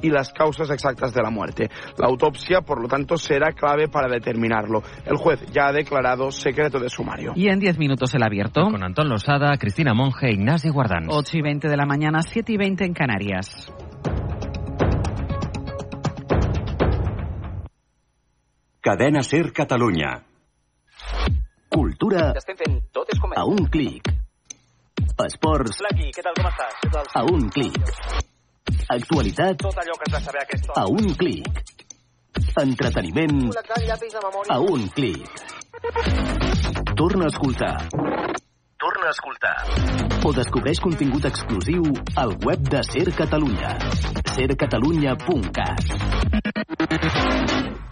y las causas exactas de la muerte. La autopsia, por lo tanto, será clave para determinarlo. El juez ya ha declarado secreto de sumario. Y en 10 minutos el abierto. Con Antón Losada, Cristina Monge, Ignacio Guardán. 8 y 20 de la mañana, 7 y 20 en Canarias. Cadena Ser Catalunya. Cultura a un clic. Esports a un clic. Actualitat Tot allò que has de saber a aquesta a un clic. Entreteniment a un clic. Torna a escoltar. Torna a escoltar. O descobreix contingut exclusiu al web de Ser Catalunya. sercatalunya.cat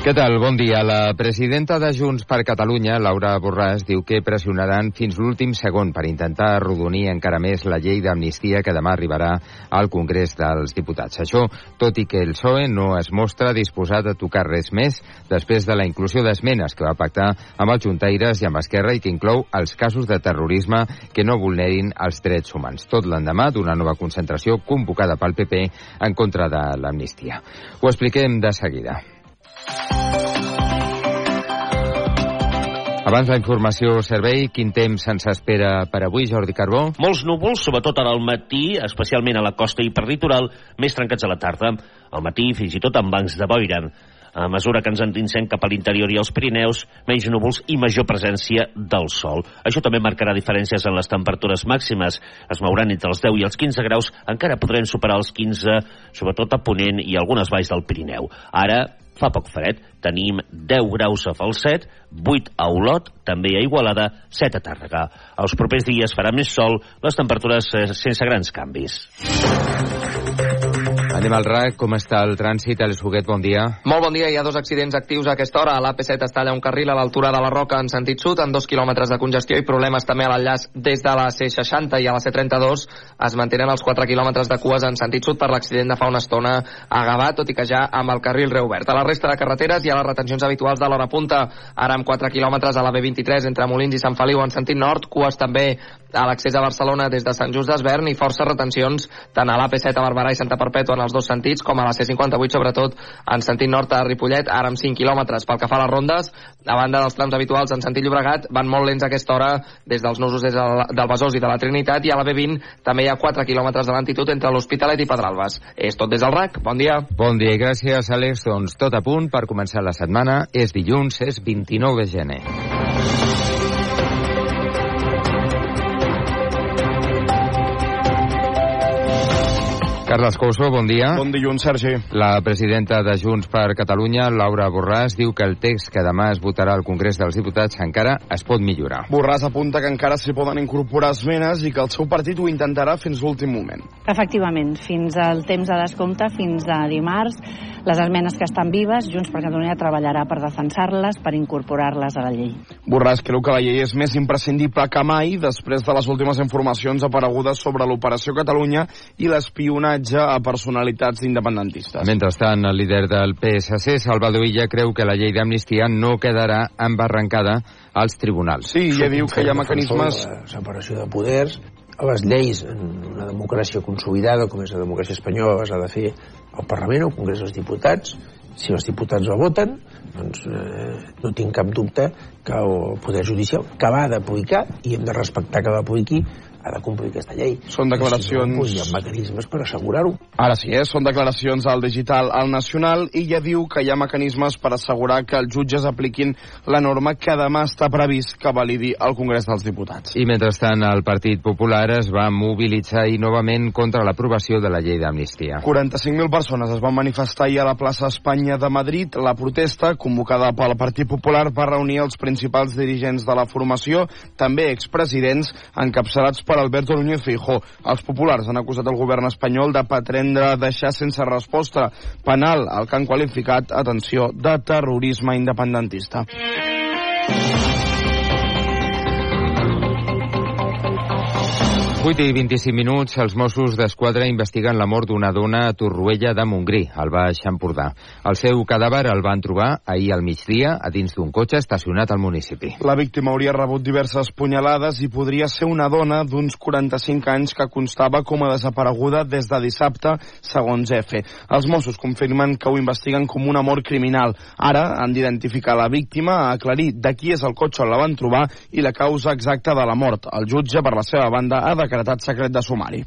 Què tal? Bon dia. La presidenta de Junts per Catalunya, Laura Borràs, diu que pressionaran fins l'últim segon per intentar arrodonir encara més la llei d'amnistia que demà arribarà al Congrés dels Diputats. Això, tot i que el PSOE no es mostra disposat a tocar res més després de la inclusió d'esmenes que va pactar amb els juntaires i amb Esquerra i que inclou els casos de terrorisme que no vulnerin els drets humans. Tot l'endemà d'una nova concentració convocada pel PP en contra de l'amnistia. Ho expliquem de seguida. Abans la informació servei, quin temps se'ns espera per avui, Jordi Carbó? Molts núvols, sobretot ara al matí, especialment a la costa i per litoral, més trencats a la tarda. Al matí, fins i tot amb bancs de boira. A mesura que ens endinsem cap a l'interior i als Pirineus, menys núvols i major presència del sol. Això també marcarà diferències en les temperatures màximes. Es mouran entre els 10 i els 15 graus, encara podrem superar els 15, sobretot a Ponent i algunes valls del Pirineu. Ara, fa poc fred, tenim 10 graus a Falset, 8 a Olot, també a Igualada, 7 a Tàrrega. Els propers dies farà més sol, les temperatures eh, sense grans canvis. Anem al RAC, com està el trànsit? El Suguet, bon dia. Molt bon dia, hi ha dos accidents actius a aquesta hora. A l'AP7 es talla un carril a l'altura de la Roca en sentit sud, amb dos quilòmetres de congestió i problemes també a l'enllaç des de la C60 i a la C32 es mantenen els 4 quilòmetres de cues en sentit sud per l'accident de fa una estona a Gavà, tot i que ja amb el carril reobert. A la resta de carreteres hi ha les retencions habituals de l'hora punta, ara amb 4 quilòmetres a la B23 entre Molins i Sant Feliu en sentit nord, cues també a l'accés a Barcelona des de Sant Just d'Esvern i forces retencions tant a l'AP7 a Barberà i Santa Perpètua en els dos sentits com a la C58 sobretot en sentit nord a Ripollet ara amb 5 quilòmetres pel que fa a les rondes a banda dels trams habituals en sentit Llobregat van molt lents a aquesta hora des dels nusos des del, del Besòs i de la Trinitat i a la B20 també hi ha 4 quilòmetres de lentitud entre l'Hospitalet i Pedralbes és tot des del RAC, bon dia Bon dia i gràcies, Àlex. Doncs tot a punt per començar la setmana. És dilluns, és 29 de gener. Carles Couso, bon dia. Bon dilluns, Sergi. La presidenta de Junts per Catalunya, Laura Borràs, diu que el text que demà es votarà al Congrés dels Diputats encara es pot millorar. Borràs apunta que encara s'hi poden incorporar esmenes i que el seu partit ho intentarà fins l'últim moment. Efectivament, fins al temps de descompte, fins a dimarts, les esmenes que estan vives, Junts per Catalunya treballarà per defensar-les, per incorporar-les a la llei. Borràs creu que la llei és més imprescindible que mai després de les últimes informacions aparegudes sobre l'Operació Catalunya i l'espionatge a personalitats independentistes. Mentrestant, el líder del PSC, Salvador Illa, creu que la llei d'amnistia no quedarà embarrancada als tribunals. Sí, ja diu que hi ha mecanismes... La separació de poders, les lleis en una democràcia consolidada com és la democràcia espanyola les ha de fer el Parlament, el Congrés dels Diputats si els diputats la voten doncs eh, no tinc cap dubte que el Poder Judicial que va d'aplicar i hem de respectar que l'apliqui ha de complir aquesta llei. Són declaracions... Si no, doncs hi ha mecanismes per assegurar-ho. Ara sí, eh? són declaracions al digital al nacional i ja diu que hi ha mecanismes per assegurar que els jutges apliquin la norma que demà està previst que validi el Congrés dels Diputats. I mentrestant el Partit Popular es va mobilitzar i novament contra l'aprovació de la llei d'amnistia. 45.000 persones es van manifestar ahir a la plaça Espanya de Madrid. La protesta, convocada pel Partit Popular, va reunir els principals dirigents de la formació, també expresidents, encapçalats per Alberto Núñez Feijó. Els populars han acusat el govern espanyol de pretendre deixar sense resposta penal el que han qualificat, atenció, de terrorisme independentista. 8 i 25 minuts, els Mossos d'Esquadra investiguen la mort d'una dona a Torroella de Montgrí, al Baix Empordà. El seu cadàver el van trobar ahir al migdia a dins d'un cotxe estacionat al municipi. La víctima hauria rebut diverses punyalades i podria ser una dona d'uns 45 anys que constava com a desapareguda des de dissabte, segons EFE. Els Mossos confirmen que ho investiguen com una mort criminal. Ara han d'identificar la víctima, aclarir de qui és el cotxe on la van trobar i la causa exacta de la mort. El jutge, per la seva banda, ha decretat secret de sumari.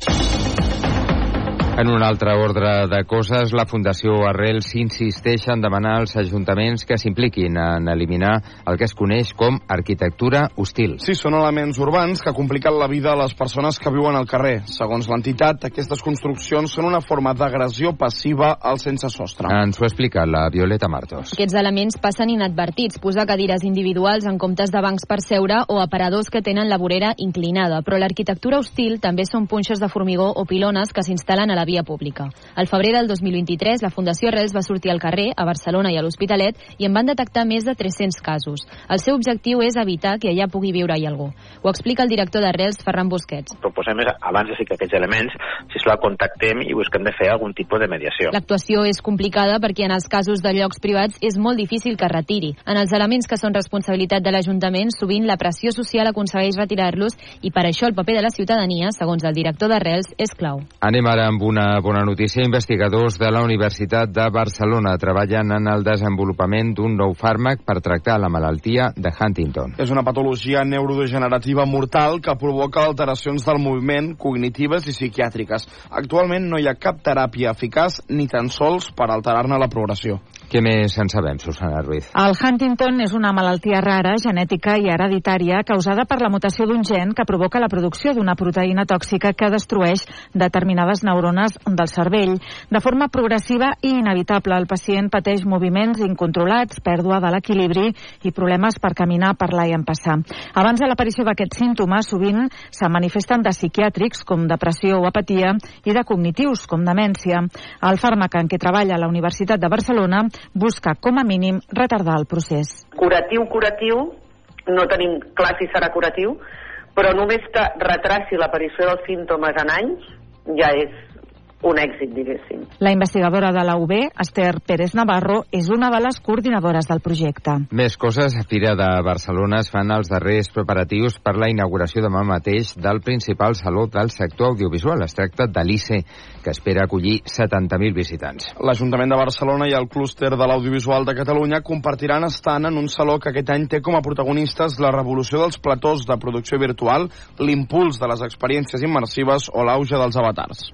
En un altre ordre de coses, la Fundació Arrels insisteix en demanar als ajuntaments que s'impliquin en eliminar el que es coneix com arquitectura hostil. Sí, són elements urbans que compliquen la vida a les persones que viuen al carrer. Segons l'entitat, aquestes construccions són una forma d'agressió passiva al sense sostre. Ens ho explica la Violeta Martos. Aquests elements passen inadvertits, posar cadires individuals en comptes de bancs per seure o aparadors que tenen la vorera inclinada. Però l'arquitectura hostil també són punxes de formigó o pilones que s'instal·len a la via pública. Al febrer del 2023, la Fundació Arrels va sortir al carrer, a Barcelona i a l'Hospitalet, i en van detectar més de 300 casos. El seu objectiu és evitar que allà pugui viure-hi algú. Ho explica el director d'Arrels, Ferran Busquets. Proposem és, abans de ficar aquests elements, si la contactem i busquem de fer algun tipus de mediació. L'actuació és complicada perquè en els casos de llocs privats és molt difícil que retiri. En els elements que són responsabilitat de l'Ajuntament, sovint la pressió social aconsegueix retirar-los i per això el paper de la ciutadania, segons el director d'Arrels, és clau. Anem ara amb una bona notícia. Investigadors de la Universitat de Barcelona treballen en el desenvolupament d'un nou fàrmac per tractar la malaltia de Huntington. És una patologia neurodegenerativa mortal que provoca alteracions del moviment, cognitives i psiquiàtriques. Actualment no hi ha cap teràpia eficaç ni tan sols per alterar-ne la progressió. Què més en sabem, Susana Ruiz? El Huntington és una malaltia rara, genètica i hereditària causada per la mutació d'un gen que provoca la producció d'una proteïna tòxica que destrueix determinades neurones del cervell. De forma progressiva i inevitable, el pacient pateix moviments incontrolats, pèrdua de l'equilibri i problemes per caminar, parlar i empassar. Abans de l'aparició d'aquests símptomes, sovint se manifesten de psiquiàtrics, com depressió o apatia, i de cognitius, com demència. El fàrmac en què treballa la Universitat de Barcelona busca, com a mínim, retardar el procés. Curatiu, curatiu, no tenim clar si serà curatiu, però només que retraci l'aparició dels símptomes en anys ja és un èxit, diguéssim. La investigadora de la UB, Esther Pérez Navarro, és una de les coordinadores del projecte. Més coses. A Fira de Barcelona es fan els darrers preparatius per la inauguració demà mateix del principal saló del sector audiovisual. Es tracta de l'ICE, que espera acollir 70.000 visitants. L'Ajuntament de Barcelona i el clúster de l'audiovisual de Catalunya compartiran estant en un saló que aquest any té com a protagonistes la revolució dels platós de producció virtual, l'impuls de les experiències immersives o l'auge dels avatars.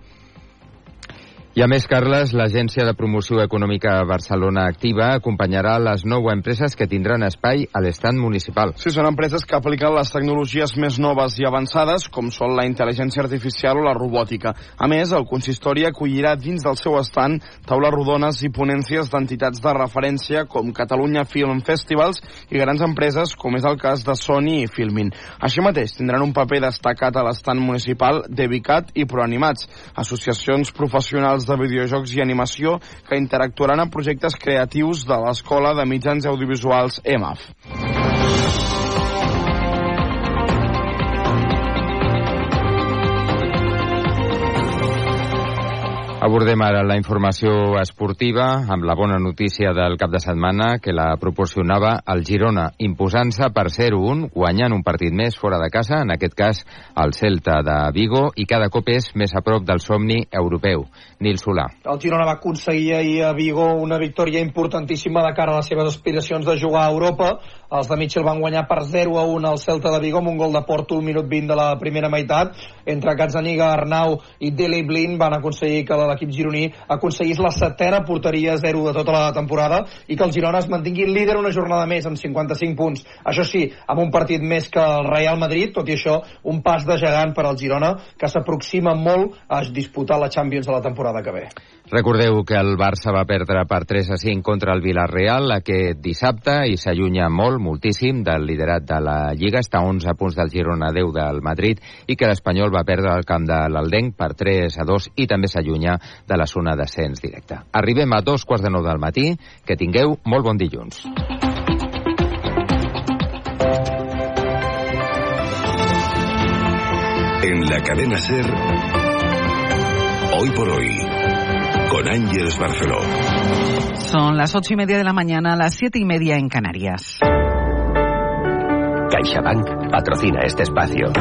I a més, Carles, l'Agència de Promoció Econòmica Barcelona Activa acompanyarà les nou empreses que tindran espai a l'estat municipal. Sí, són empreses que apliquen les tecnologies més noves i avançades, com són la intel·ligència artificial o la robòtica. A més, el consistori acollirà dins del seu estant taules rodones i ponències d'entitats de referència com Catalunya Film Festivals i grans empreses, com és el cas de Sony i Filmin. Així mateix, tindran un paper destacat a l'estat municipal d'Evicat i Proanimats, associacions professionals de videojocs i animació que interactuaran en projectes creatius de l'Escola de Mitjans Audiovisuals EMAF. Abordem ara la informació esportiva amb la bona notícia del cap de setmana que la proporcionava el Girona, imposant-se per 0-1, guanyant un partit més fora de casa, en aquest cas el Celta de Vigo, i cada cop és més a prop del somni europeu. Nil Solà. El Girona va aconseguir ahir a Vigo una victòria importantíssima de cara a les seves aspiracions de jugar a Europa. Els de Mitchell van guanyar per 0 a 1 al Celta de Vigo amb un gol de Porto al minut 20 de la primera meitat. Entre Gazzaniga, Arnau i Deli Blin van aconseguir que l'equip gironí aconseguís la setena porteria 0 de tota la temporada i que el Girona es mantingui líder una jornada més amb 55 punts. Això sí, amb un partit més que el Real Madrid, tot i això, un pas de gegant per al Girona que s'aproxima molt a disputar la Champions de la temporada que ve. Recordeu que el Barça va perdre per 3 a 5 contra el Villarreal aquest dissabte i s'allunya molt, moltíssim, del liderat de la Lliga. Està a 11 punts del Girona, 10 del Madrid i que l'Espanyol va perdre el camp de l'Aldenc per 3 a 2 i també s'allunya de la zona d'ascens directe. Arribem a dos quarts de nou del matí. Que tingueu molt bon dilluns. En la cadena Ser, hoy por hoy, con Ángeles Barceló. Son las ocho y media de la mañana, las siete y media en Canarias. 该下班。Patrocina este espacio.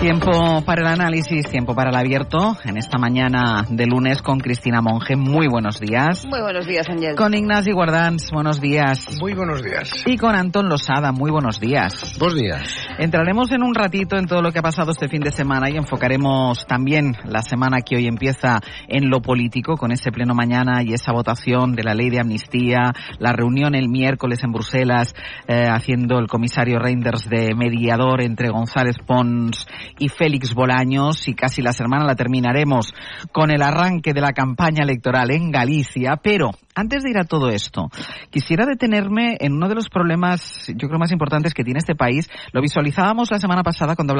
Tiempo para el análisis, tiempo para el abierto. En esta mañana de lunes con Cristina Monge. Muy buenos días. Muy buenos días, Ángel. Con Ignacio Guardans. Buenos días. Muy buenos días. Y con Antón Losada. Muy buenos días. Buenos días. Entraremos en un ratito en todo lo que ha pasado este fin de semana y enfocaremos también la semana que hoy empieza en lo político con ese pleno mañana y esa votación de la ley de amnistía, la reunión el miércoles en Bruselas eh, haciendo el comisario Reinders de mediador entre González Pons y Félix Bolaños y casi la semana la terminaremos con el arranque de la campaña electoral en Galicia, pero antes de ir a todo esto, quisiera detenerme en uno de los problemas, yo creo, más importantes que tiene este país. Lo visualizábamos la semana pasada cuando